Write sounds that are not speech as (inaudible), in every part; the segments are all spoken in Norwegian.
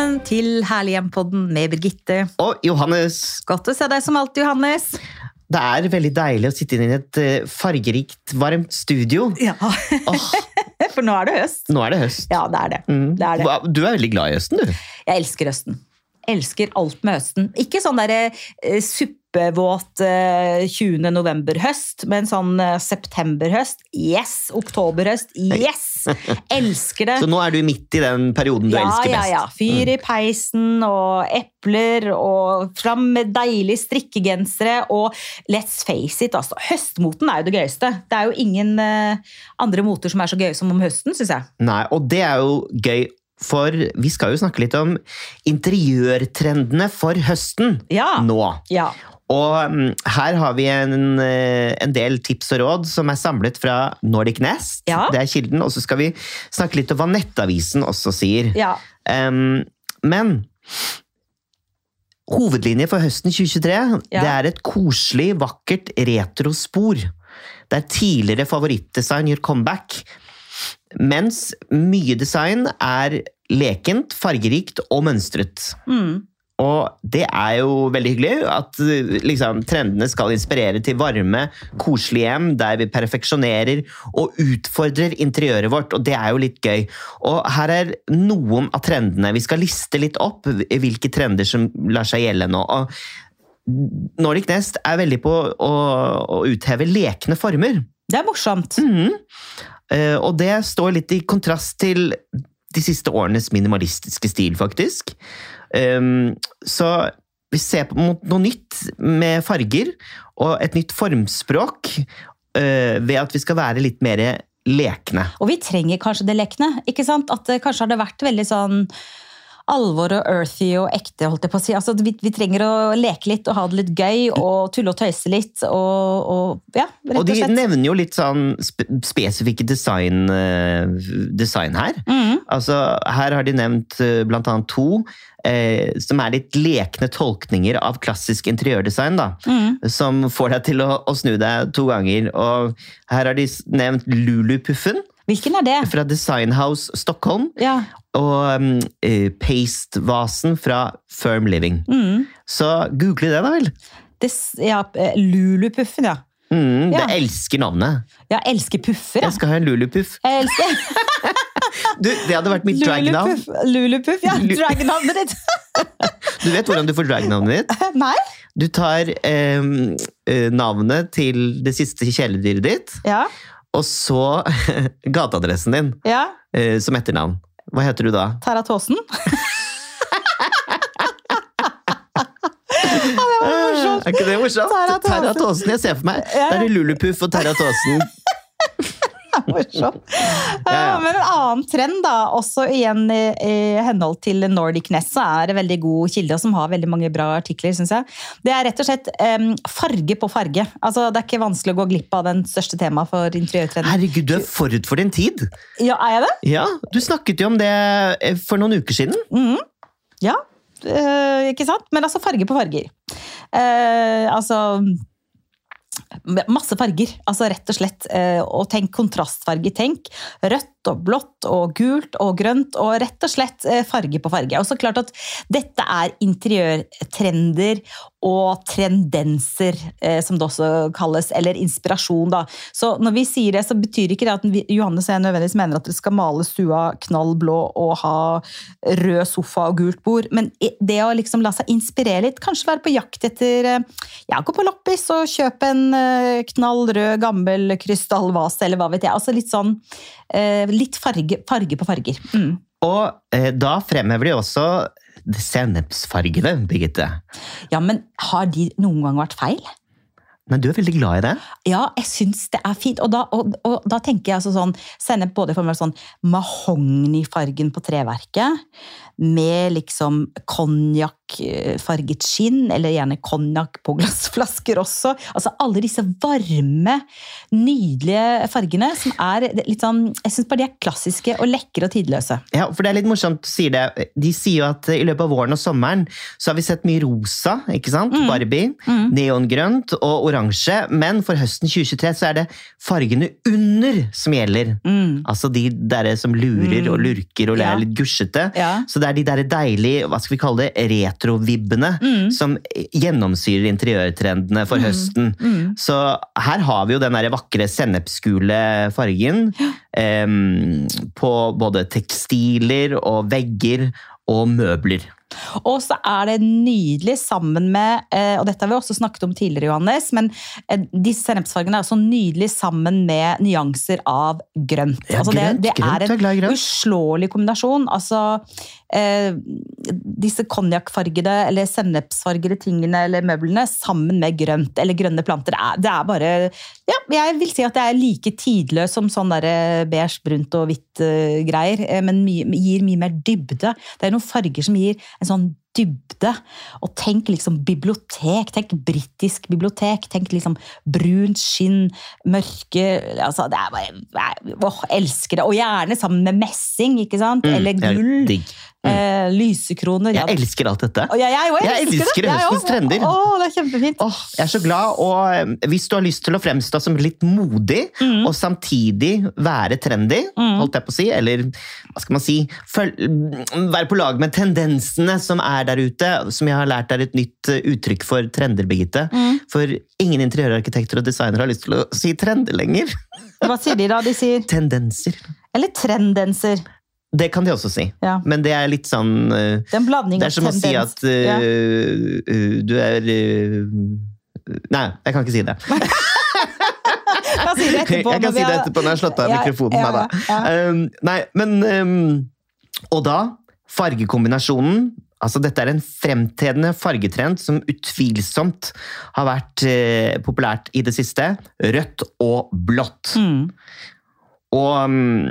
Velkommen til Herlig hjem-podden med Birgitte. Og Johannes, Godt å se deg som alltid, Johannes. det er veldig deilig å sitte inne i et eh, fargerikt, varmt studio. Ja, Oh. (laughs) For nå er det høst. nå er det høst. Ja, det er det. Mm. det, er det. Du er veldig glad i høsten, du. Jeg elsker høsten. Elsker alt med høsten. Ikke sånn derre eh, suppevåt eh, 20. november-høst, men sånn eh, september-høst. Yes! Oktober-høst. Yes! Elsker det. (laughs) Så nå er du midt i den perioden du ja, elsker ja, best. Ja, ja. Fyr i peisen og epler og fram med deilige strikkegensere. Og let's face it, altså. Høstmoten er jo det gøyeste. Det er jo ingen eh, andre moter som er så gøye som om høsten, syns jeg. Nei, og det er jo gøy, for vi skal jo snakke litt om interiørtrendene for høsten Ja. nå. Ja. Og mm, her har vi en, eh, en del tips og råd som er samlet fra Nordic Nest. Ja. Det er kilden, og så skal vi snakke litt om hva Nettavisen også sier. ja. Em, men hovedlinje for høsten 2023 Ja. det er et koselig, vakkert retrospor. Der tidligere favorittdesign gjør comeback. Mens mye design er lekent, fargerikt og mønstret. Mm. Og det er jo veldig hyggelig at liksom, trendene skal inspirere til varme, koselige hjem der vi perfeksjonerer og utfordrer interiøret vårt, og det er jo litt gøy. Og her er noen av trendene. Vi skal liste litt opp hvilke trender som lar seg gjelde nå. Og Nordic Nest er veldig på å, å utheve lekne former. Det er morsomt. Mhm. Eh, og det står litt i kontrast til de siste årenes minimalistiske stil, faktisk. Um, så vi ser på noe nytt med farger og et nytt formspråk eh, ved at vi skal være litt mer lekne. Og vi trenger kanskje det lekne. ikke sant? At eh, kanskje har det vært veldig sånn alvor og earthy og ekte, holdt jeg på å si. Altså, vi, vi trenger å leke litt og ha det litt gøy og tulle og tøyse litt. Og, og ja, rett Og og de slett. nevner jo litt sånn spe spesifikke design, eh, design her. Mm. Altså, her har de nevnt eh, blant annet to eh, som er litt lekne tolkninger av klassisk interiørdesign. da. mm. Som får deg til å, å snu deg to ganger. Og her har de nevnt Lulu-puffen Hvilken er det? fra Design House Stockholm. Ja. Og um, eh, Paste-vasen fra Firm Living. Mm. Så google det, da vel. Det, ja Lulupuffen, ja. Mm, Ja. Det elsker navnet. Jeg elsker puffer. Ja. Jeg skal ha en Lulu-puff. Jeg elsker (laughs) Du, Det hadde vært mitt dragnavn. Lulupuff. Ja. Dragnavnet ditt. (laughs) Du vet hvordan du får dragnavnet ditt? (laughs) Nei? Du tar eh, eh, navnet til det siste kjæledyret ditt, Ja. Og så (laughs) gateadressen din ja. eh, som etternavn. Hva heter du da? Tara Tåsen. ja, (laughs) det var morsomt. Er ikke det morsomt? Tara Tåsen. Jeg ser for meg. Ja. Da er det Lulupuff og Tara Tåsen. Morsomt. (laughs) Ja, ja. Men en annen trend, da, også igjen i, i henhold til Nordic Ness, er en veldig god kilde, og som har veldig mange bra artikler, syns jeg. Det er rett og slett um, farge på farge. Altså, det er ikke vanskelig å gå glipp av den største temaet for interiørtrenden. Herregud, du er forut for din tid! Ja, er jeg det? Ja, Du snakket jo om det eh, for noen uker siden. Mhm. Ja, uh, ikke sant? Men altså farge på farger. Uh, altså Masse farger, altså rett og slett. Eh, og tenk kontrastfarge. Tenk rødt og blått og gult og grønt, og rett og slett eh, farge på farge. Og så klart at dette er interiørtrender og trendenser, eh, som det også kalles, eller inspirasjon, da. Så når vi sier det, så betyr ikke det at Johannes og jeg nødvendigvis mener at dere skal male stua knall blå og ha rød sofa og gult bord, men det å liksom la seg inspirere litt, kanskje være på jakt etter eh, Ja, gå på loppis og kjøpe en knall rød, gammel krystallvase, eller hva vet jeg. Altså litt sånn Litt farge, farge på farger. Mm. Og eh, da fremhever de også sennepsfargene, Birgitte. Ja, men har de noen gang vært feil? Men du er veldig glad i det. Ja, jeg syns det er fint. Og da, og, og da tenker jeg altså sånn Sennep både for meg sånn mahognifargen på treverket, med liksom konjakkfarget skinn, eller gjerne konjakk på glassflasker også. Altså alle disse varme, nydelige fargene som er litt sånn Jeg syns bare de er klassiske og lekre og tidløse. Ja, for det er litt morsomt, du sier det. De sier jo at i løpet av våren og sommeren så har vi sett mye rosa, ikke sant? Barbie. Neongrønt og oransje. Men for høsten 2023 så er det fargene under som gjelder. Altså de der som lurer og lurker og Ja. er litt gusjete. Ja. Så det er de der deilige, hva skal vi kalle det, retrovibbene som gjennomsyrer interiørtrendene for høsten. Så her har vi jo den der vakre sennepsgule fargen um, på både tekstiler og vegger og møbler. Og så er det nydelig sammen med, eh, og dette har vi også snakket om tidligere, Johannes, men eh, disse sennepsfargene er også nydelig sammen med nyanser av grønt. Ja, altså det, grønt, det grønt, er jeg er en grønt. uslåelig kombinasjon. Altså, eh, disse konjakkfargede eller sennepsfargede tingene eller møblene sammen med grønt eller grønne planter, det er, det er bare ja, Jeg vil si at det er like tidløst som sånn der eh, beige, brunt og hvitt eh, greier, men mye, gir mye mer dybde. Det er noen farger som gir en sånn dybde. Og tenk liksom bibliotek. Tenk britisk bibliotek. Tenk liksom brunt skinn, mørke altså Det er bare Åh, elsker det! Og gjerne sammen med messing, ikke sant? Eller Mm, ja, gull. digg. Eh, lysekroner. Jeg elsker alt dette. Og jeg, jeg, jo Jeg elsker høstens trender. Å, det er kjempefint. Åh, jeg er så glad, og eh, hvis du har lyst til å fremstå som litt modig, Mm. og samtidig være trendy, holdt jeg på å si, eller hva skal man si, føl være på lag med tendensene som er der ute, som jeg har lært er et nytt eh, uttrykk for trender, Birgitte. Mm. For ingen interiørarkitekter og designere har lyst til å si trender lenger. Hva sier de da? De sier Tendenser. Eller trendenser. Det kan de også si. Ja. Men det er litt sånn uh, Det er som å si at Ja. uh, du er Nei, jeg kan ikke si det. Si det etterpå. jeg kan si det (laughs) etterpå når jeg har slått av Ja, mikrofonen. ja, da. Um, nei, men um, Og da, fargekombinasjonen Altså, dette er en fremtredende fargetrend som utvilsomt har vært populært i det siste. Rødt og blått. Mm. Og um,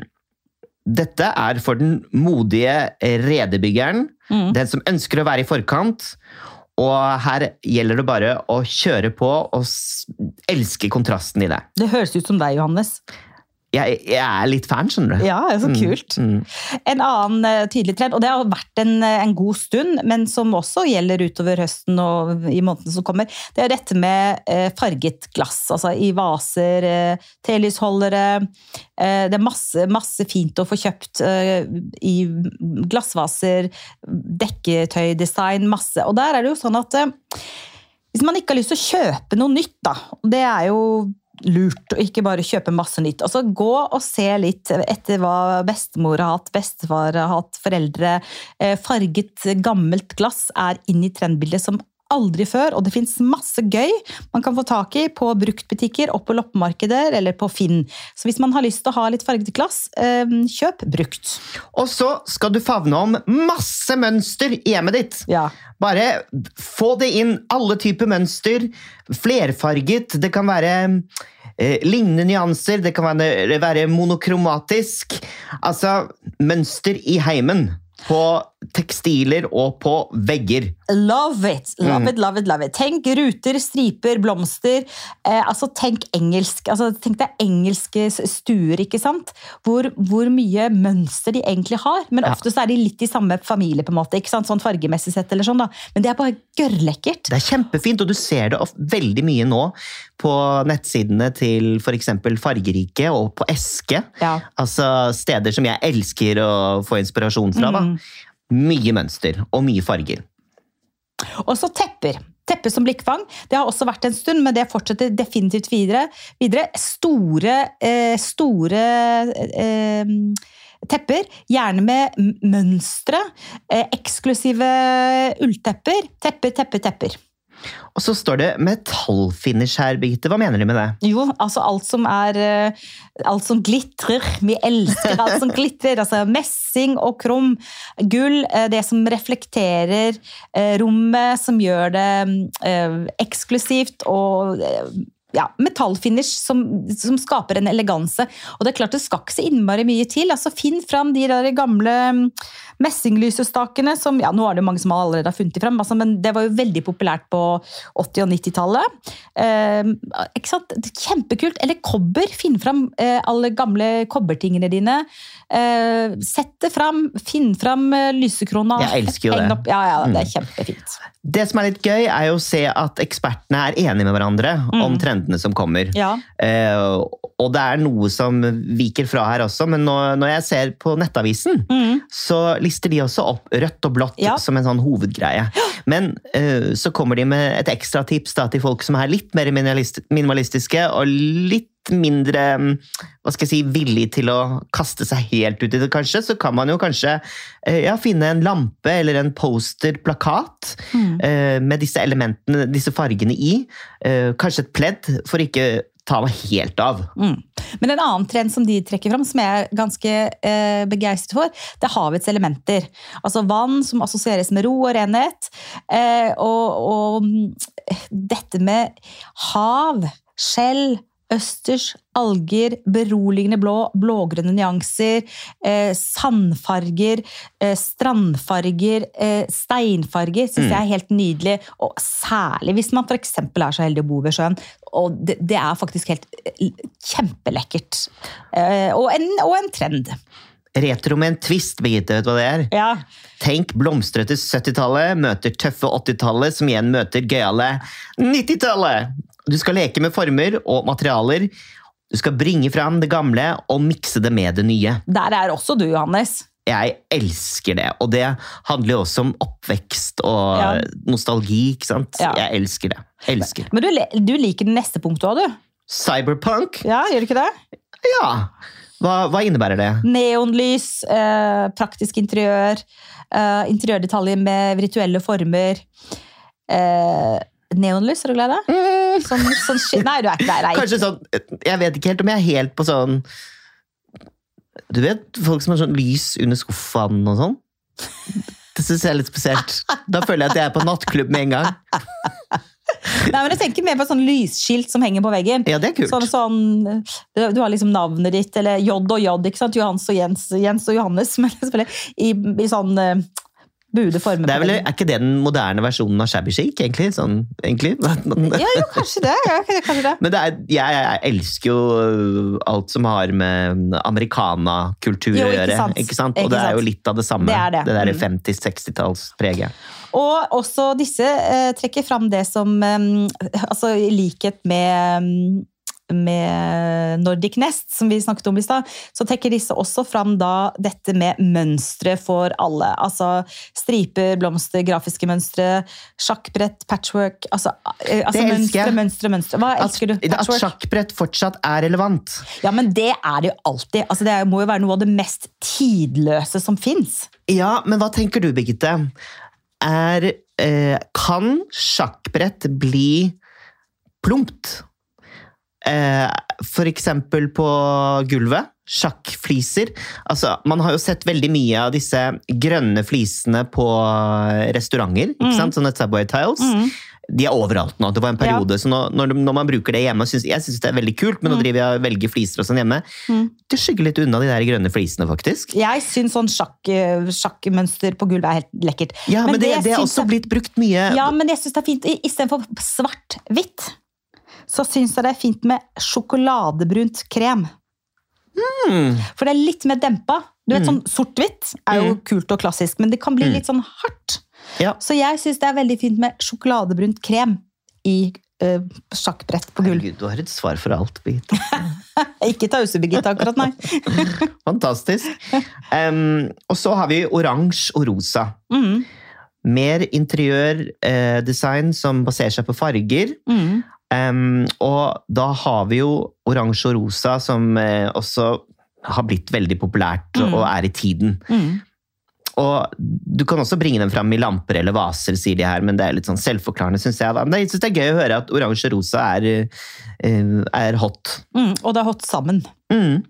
dette er for den modige redebyggeren. Mm. Den som ønsker å være i forkant. Og her gjelder det bare å kjøre på og elske kontrasten i det. Det høres ut som deg, Johannes. Jeg, jeg er litt fan, skjønner du. Ja, det er så Mm, kult. mm. En annen eh, tydelig trend, og det har vært en, eh, en god stund, men som også gjelder utover høsten og i månedene som kommer, det er dette med eh, farget glass. Altså i vaser, telysholdere. Det er masse, masse fint å få kjøpt i glassvaser, dekketøydesign, masse. Og der er det jo sånn at hvis man ikke har lyst til å kjøpe noe nytt, da, og det er jo lurt å ikke bare kjøpe masse nytt. Altså Gå og se litt etter hva bestemor har hatt, bestefar har hatt, foreldre. Eh, Farget, gammelt glass er inn i trendbildet som aldri før, og det fins masse gøy man kan få tak i på bruktbutikker og på loppemarkeder eller på Finn. Så hvis man har lyst til å ha litt farget glass, eh, kjøp brukt. Og så skal du favne om masse mønster i hjemmet ditt. Ja. Bare få det inn, alle typer mønster. Flerfarget, det kan være eh, lignende nyanser, det kan være, være monokromatisk. Altså mønster i heimen. På tekstiler og på vegger. Love it, love Mm. it, love it, love it. Tenk ruter, striper, blomster. Eh, altså Tenk engelsk. Altså, tenk deg engelske stuer, ikke sant? Hvor, hvor mye mønster de egentlig har. Men Ja. ofte så er de litt i samme familie, på en måte. ikke sant? Sånn fargemessig sett eller sånn da. Men det er bare gørrlekkert. Det er kjempefint, og du ser det veldig mye nå på nettsidene til f.eks. Fargerike og på Eske. Ja. Altså steder som jeg elsker å få inspirasjon fra. da. Mm. Mye mønster og mye farger. Og så tepper. Tepper som blikkfang. Det har også vært en stund, men det fortsetter definitivt videre. videre. Store, eh, store eh, tepper, gjerne med mønstre. Eh, eksklusive ulltepper. Tepper, tepper, tepper. Og så står det metallfinish her, Birgitte. Hva mener de med det? Jo, altså alt som er eh, Alt som glitrer. Vi elsker alt som glitrer. Altså messing og krum. Gull. eh, Det som reflekterer eh, rommet, som gjør det eh, eksklusivt og ja, metallfinish som, som, skaper en eleganse. Og det er klart det skal ikke så innmari mye til. altså Finn fram de der gamle mm, messinglysestakene som ja, Nå er det mange som allerede har funnet de fram, altså, men det var jo veldig populært på 80- og 90-tallet. Eh, ikke sant? Kjempekult. Eller kobber. Finn fram eh, alle gamle kobbertingene dine. Eh, sett det fram. Finn fram eh, lysekrona. Jeg elsker jo det. Opp. Ja, ja, det er mm. kjempefint. Det som er litt gøy, er jo å se at ekspertene er enige med hverandre mm. Trendene som kommer. Ja. Eh, og det er noe som viker fra her også, men når, når jeg ser på Nettavisen, mm. så lister de også opp rødt og blått ja. som en sånn hovedgreie. Men eh, så kommer de med et ekstra tips da, til folk som er litt mer minimalistiske og litt mindre hva skal jeg si, villig til å kaste seg helt ut i det, kanskje, så kan man jo kanskje eh, ja, finne en lampe eller en poster-plakat mm. uh, med disse elementene, disse fargene i. Uh, kanskje et pledd, for ikke ta meg helt av. Mm. Men en annen trend som de trekker fram, som jeg er ganske eh, begeistret for, det er havets elementer. Altså vann som assosieres med ro og renhet. Eh, og, og dette med hav, skjell, østers, alger, beroligende blå, blågrønne nyanser, eh, sandfarger, eh, strandfarger, eh, steinfarger syns mm. jeg er helt nydelig. Og særlig hvis man f.eks. er så heldig å bo ved sjøen. Og det, det er faktisk helt eh, kjempelekkert. Eh, og en, og en trend. Retro med en twist, Birgitte. Vet du hva det er? Ja. Tenk blomstrete 70-tallet møter tøffe 80-tallet, som igjen møter gøyale 90-tallet! Du skal leke med former og materialer. Du skal bringe fram det gamle og mikse det med det nye. Der er også du, Johannes. Jeg elsker det, og det handler jo også om oppvekst og ja. nostalgi. ikke sant? Ja. Jeg elsker det. Elsker. Men du, du liker det neste punktet òg, du? Cyberpunk. Ja, Gjør du ikke det? Ja. Hva, hva innebærer det? Neonlys, eh, praktisk interiør, eh, interiørdetaljer med virtuelle former. Eh, neonlys, er du glad i det? Mm. Sånn, sånn, nei, du er ikke der. Kanskje sånn Jeg vet ikke helt om jeg er helt på sånn Du vet folk som har sånn lys under skuffene og sånn? Det syns jeg er litt spesielt. Da føler jeg at jeg er på nattklubb med en gang. Nei, men Jeg tenker mer på sånn lysskilt som henger på veggen. Ja, det er kult. Sånn, sånn, du har liksom navnet ditt, eller J og J, ikke sant? Johans og Jens, Jens og Johannes. (laughs) Men i, i sånn eh, bude former. Det er, vel, er ikke det den moderne versjonen av shabby chic, egentlig? Sånn, egentlig? (laughs) ja, jo, kanskje det. Ja, kanskje det. Men det er, jeg, jeg, elsker jo øh, alt som har med americana-kultur å gjøre. Ikke sant? Og det er jo litt av det samme. Det, er det. det der 50-60-tallspreget. Mm. Og også disse eh, trekker fram det som eh, Altså i likhet med med Nordic Nest, som vi snakket om i stad, så trekker disse også fram da dette med mønstre for alle. Altså striper, blomster, grafiske mønstre, sjakkbrett, patchwork Altså, eh, altså mønstre, mønstre, mønstre. Hva elsker du? Patchwork? At sjakkbrett fortsatt er relevant. Ja, men det er det jo alltid. Altså, det må jo være noe av det mest tidløse som fins. Ja, men hva tenker du, Birgitte? Er eh, Kan sjakkbrett bli plumpt? Eh, eksempel på gulvet. Sjakkfliser. Altså, man har jo sett veldig mye av disse grønne flisene på restauranter. ikke mm. sant? Sånne Subway tiles. Mm. De er overalt nå. Det var en periode, ja. så nå, når, når, man bruker det hjemme synes, Jeg syns det er veldig kult, men nå mm. driver jeg og velger fliser og sånn hjemme. Mm. Det skygger litt unna de der grønne flisene, faktisk. Jeg syns sånn sjakk, sjakkmønster på gulvet er helt lekkert. Ja, men, men det, det, det er også jeg... blitt brukt mye. Ja, men jeg syns det er fint istedenfor svart-hvitt så syns jeg det er fint med sjokoladebrunt krem. Mm. For det er litt mer dempa. Du vet, mm. sånn Sort-hvitt er jo mm. kult og klassisk, men det kan bli mm. litt sånn hardt. Ja. Så jeg syns det er veldig fint med sjokoladebrunt krem i uh, sjakkbrett på gull. Herregud, du har et svar for alt, Birgitte. (laughs) Ikke tause-Birgitte akkurat, nei. (laughs) Fantastisk. Um, og så har vi oransje og rosa. Mm. Mer interiørdesign eh, som baserer seg på farger. Mm. Um, og da har vi jo oransje og rosa, som uh, også har blitt veldig populært mm. og er i tiden. Mm. Og Du kan også bringe dem fram i lamper eller vaser, sier de her, men det er litt sånn selvforklarende, syns jeg. Da. Men jeg synes det er gøy å høre at oransje og rosa er, uh, er hot. Mm, og det er hot sammen. Mm.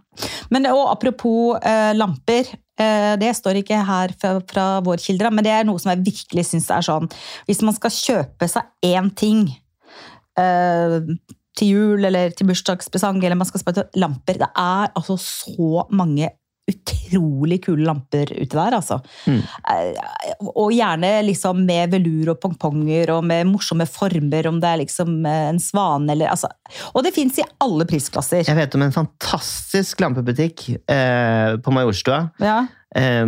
Men og apropos uh, lamper. Det står ikke her fra, fra vår kilder, men det er noe som jeg virkelig syns er sånn Hvis man skal kjøpe seg én ting til jul eller til bursdagspresang, eller man skal spare til lamper. Det er altså så mange utrolig kule lamper ute der, altså. Mm. Eh, Og gjerne liksom med velur og pongponger og med morsomme former, om det er liksom eh, en svane eller altså. Og det fins i alle prisklasser. Jeg vet om en fantastisk lampebutikk eh, på Majorstua. Ja, Eh,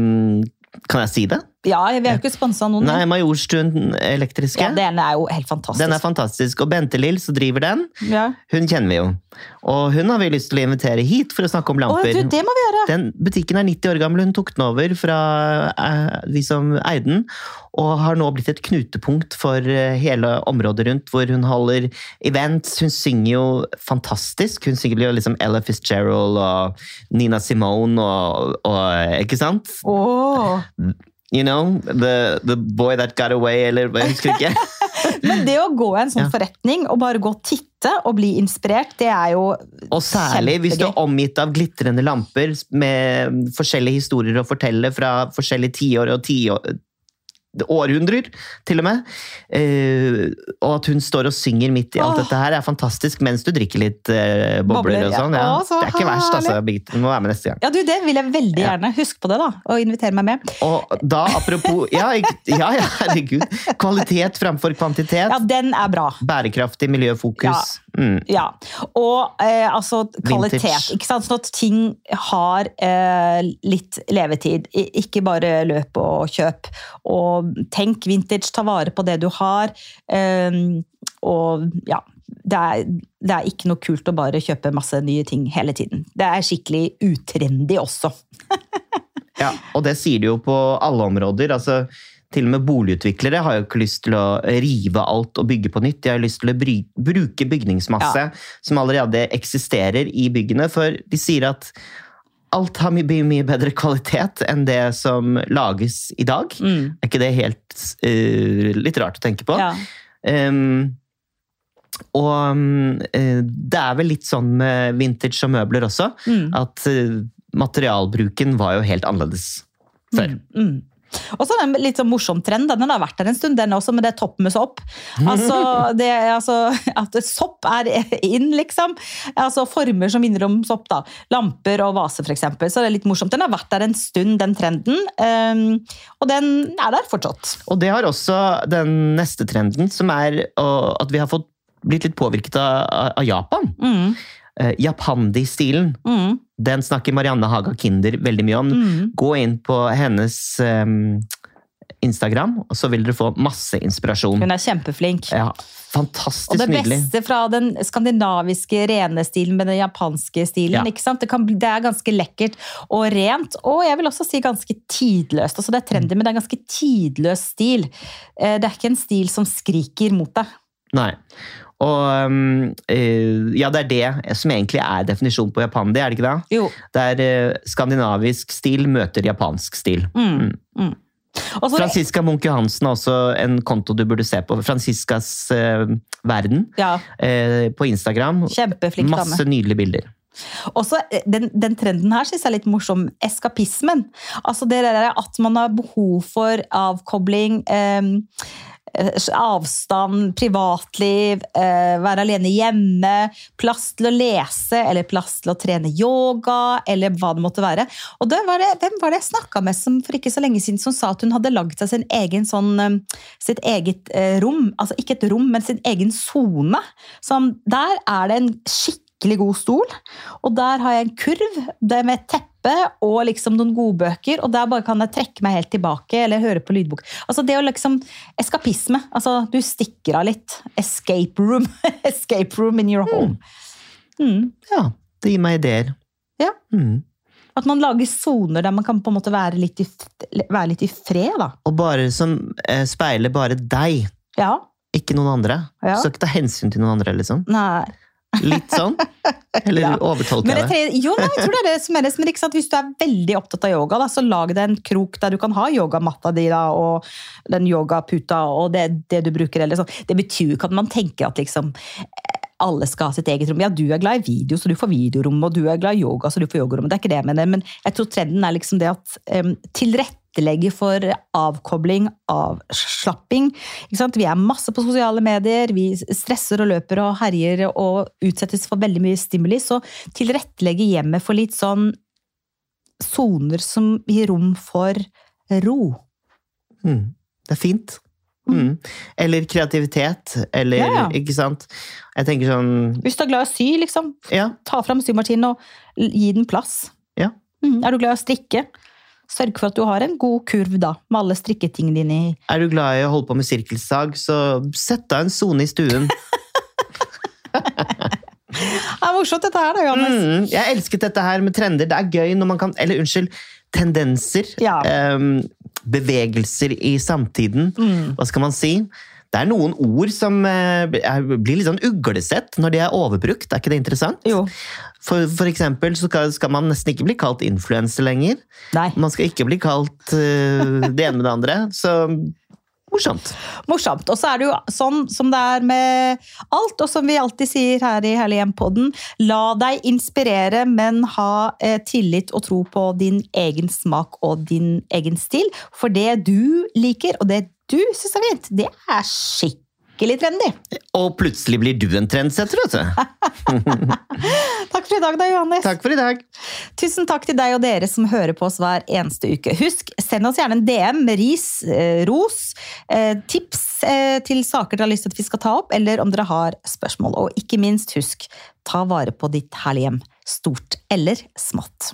kan jeg si det? Ja vi har jo ikke sponsa noen. Nei, Majorstuen elektriske. ja, Den er jo helt fantastisk. Den er fantastisk. Og Bente Lill, som driver den, ja. hun kjenner vi jo. Og hun har vi lyst til å invitere hit for å snakke om Å, lamper. du, det må vi gjøre! Den butikken er 90 år gammel, hun tok den over fra eh, de som eide den, og har nå blitt et knutepunkt for eh, hele området rundt, hvor hun holder events. Hun synger jo fantastisk. Hun synger jo liksom Ella Fitzgerald og Nina Simone og, og Ikke sant? Åh. You know, the, the boy that got away, eller jeg husker ikke. (laughs) Men det å gå i en sånn Ja. forretning og bare gå og titte og bli inspirert, det er jo Og særlig hvis du er omgitt av glitrende lamper med forskjellige historier å fortelle fra forskjellige tiår og tiår århundrer, til og med. Eh, og at hun står og synger midt i alt Åh. dette her, er fantastisk mens du drikker litt eh, bobler, Bobler, og sånn. ja. Ja. Så det er ikke verst, altså. herlig. Du må være med neste gang. Ja, du, det vil jeg veldig gjerne. Husk på det, da. Og invitere meg med. Og da, apropos ja, ja herregud. Kvalitet framfor kvantitet. Ja, den er bra. Bærekraftig miljøfokus. Mm. Ja. Og eh, altså kvalitet. Vintage. Ikke sant? Sånn at ting har eh, litt levetid. Ikke bare løp og kjøp. Og tenk vintage, ta vare på det du har. Eh, og ja. Det er, det er ikke noe kult å bare kjøpe masse nye ting hele tiden. Det er skikkelig utrendy også. (laughs) Ja, og det sier de jo på alle områder. altså til og med boligutviklere har jo ikke lyst til å rive alt og bygge på nytt. De har lyst til å bruke bygningsmasse som allerede eksisterer i byggene, for de sier at alt har mye, mye bedre kvalitet enn det som lages i dag. Mm. Er ikke det helt uh, litt rart å tenke på? Ja. Um, og eh, det er vel litt sånn med vintage og møbler også, Mm. at uh, materialbruken var jo helt annerledes før. Mm, mm. Og så er det en litt sånn morsom trend. Den har vært der en stund, den også, med det topp med sopp. Altså, det, altså, At sopp er inn, liksom. Altså Former som minner om sopp. da. Lamper og vase, f.eks. Så det er litt morsomt. Den har vært der en stund, den trenden. Um, og den er der fortsatt. Og det har også den neste trenden, som er at vi har fått blitt litt påvirket av, av Japan. Mm, Eh, Japandi-stilen. mm, Den snakker Marianne Haga Kinder veldig mye om. mm. Gå inn på hennes um, Instagram, og så vil dere få masse inspirasjon. Hun er kjempeflink. Ja, Og det nydelig. beste fra den skandinaviske rene stilen med den japanske stilen. Ja. ikke sant? Det, kan, det er ganske lekkert og rent, og jeg vil også si ganske tidløst. Altså Det er trendy, men det er en ganske tidløs stil. Eh, Det er ikke en stil som skriker mot deg. Nei. Og um, eh, ja, det er det som egentlig er definisjonen på japandi, er det ikke det? Jo. Det er eh, skandinavisk stil møter japansk stil. Mm. Mm. Og Franziska Munch Johansen er også en konto du burde se på. Franziskas eh, verden ja, eh, på Instagram. Kjempeflink dame. Masse nydelige bilder. Også, eh, den, den trenden her synes jeg er litt morsom. Eskapismen. Altså det der at man har behov for avkobling. Eh, avstand, privatliv, eh, være alene hjemme, plass til å lese eller plass til å trene yoga, eller hva det måtte være. Og var det, Hvem var det jeg snakka med som for ikke så lenge siden som sa at hun hadde lagd seg sin egen sånn, eh, sitt eget eh, rom? Altså ikke et rom, men sin egen sone. Der er det en skikkelig god stol, og der har jeg en kurv med et teppe og liksom noen godbøker, og der bare kan jeg trekke meg helt tilbake eller høre på lydbok. Altså det å liksom Eskapisme. Altså, du stikker av litt. Escape room. (laughs) Escape room in your home. Mm. Ja, det gir meg ideer. Ja. Mm. At man lager soner der man kan på en måte være litt i, være litt i fred, da. Og bare som eh, speiler bare deg, Ja. ikke noen andre. Ja. Du skal ikke ta hensyn til noen andre, liksom. Nei. Litt sånn? (laughs) Eller Ja. overtolker jeg det jo, nei, jeg tror det er det som er det. Men ikke sant? Hvis du er veldig opptatt av yoga, da, så lag deg en krok der du kan ha yogamatta di da, og den yogaputa og det, det du bruker. Eller sånn. Det betyr jo ikke at man tenker at liksom eh, alle skal ha sitt eget rom. Ja, du er glad i video, så du får videorom, og du er glad i yoga, så du får yogarom. Det er ikke det jeg mener, men jeg tror trenden er liksom det at um, tilrettelegge for avkobling, avslapping. Vi er masse på sosiale medier, vi stresser og løper og herjer og utsettes for veldig mye stimuli. Så tilrettelegge hjemmet for litt sånn soner som gir rom for ro. Mm. Det er fint. Mm. Eller kreativitet, eller Ja, ja. Ikke sant? Jeg tenker sånn Hvis du er glad i å sy, liksom, Ja, ta fram symaskinen og gi den plass. Ja. Mm. Er du glad i å strikke? Sørg for at du har en god kurv da, med alle strikketingene dine i. er du glad i å holde på med sirkelsag, så sett deg en sone i stuen. (laughs) Det er morsomt dette her da, Johannes. Mm, jeg elsket dette her med trender. Det er gøy når man kan Eller unnskyld, tendenser. Ja. Um, bevegelser i samtiden. Mm. Hva skal man si? Det er noen ord som eh, blir litt sånn uglesett når de er overbrukt. Er ikke det interessant? Jo. For, for eksempel så skal, skal man nesten ikke bli kalt influenser lenger. Nei. Man skal ikke bli kalt uh, det ene med det andre. Så morsomt. Morsomt. Og så er det jo sånn som det er med alt, og som vi alltid sier her i Herlig hjem-podden, la deg inspirere, men ha eh, tillit og tro på din egen smak og din egen stil. For det du liker, og det du syns er fint, det er skikkelig trendy. Og plutselig blir du en trendsetter, vet du. (laughs) Takk for i dag, da, Johannes. Takk for i dag. Tusen takk til deg og dere som hører på oss hver eneste uke. Husk, send oss gjerne en DM med ris, eh, ros, eh, tips eh, til saker dere har lyst til at vi skal ta opp, eller om dere har spørsmål. Og ikke minst, husk, ta vare på ditt herlige hjem, stort eller smått.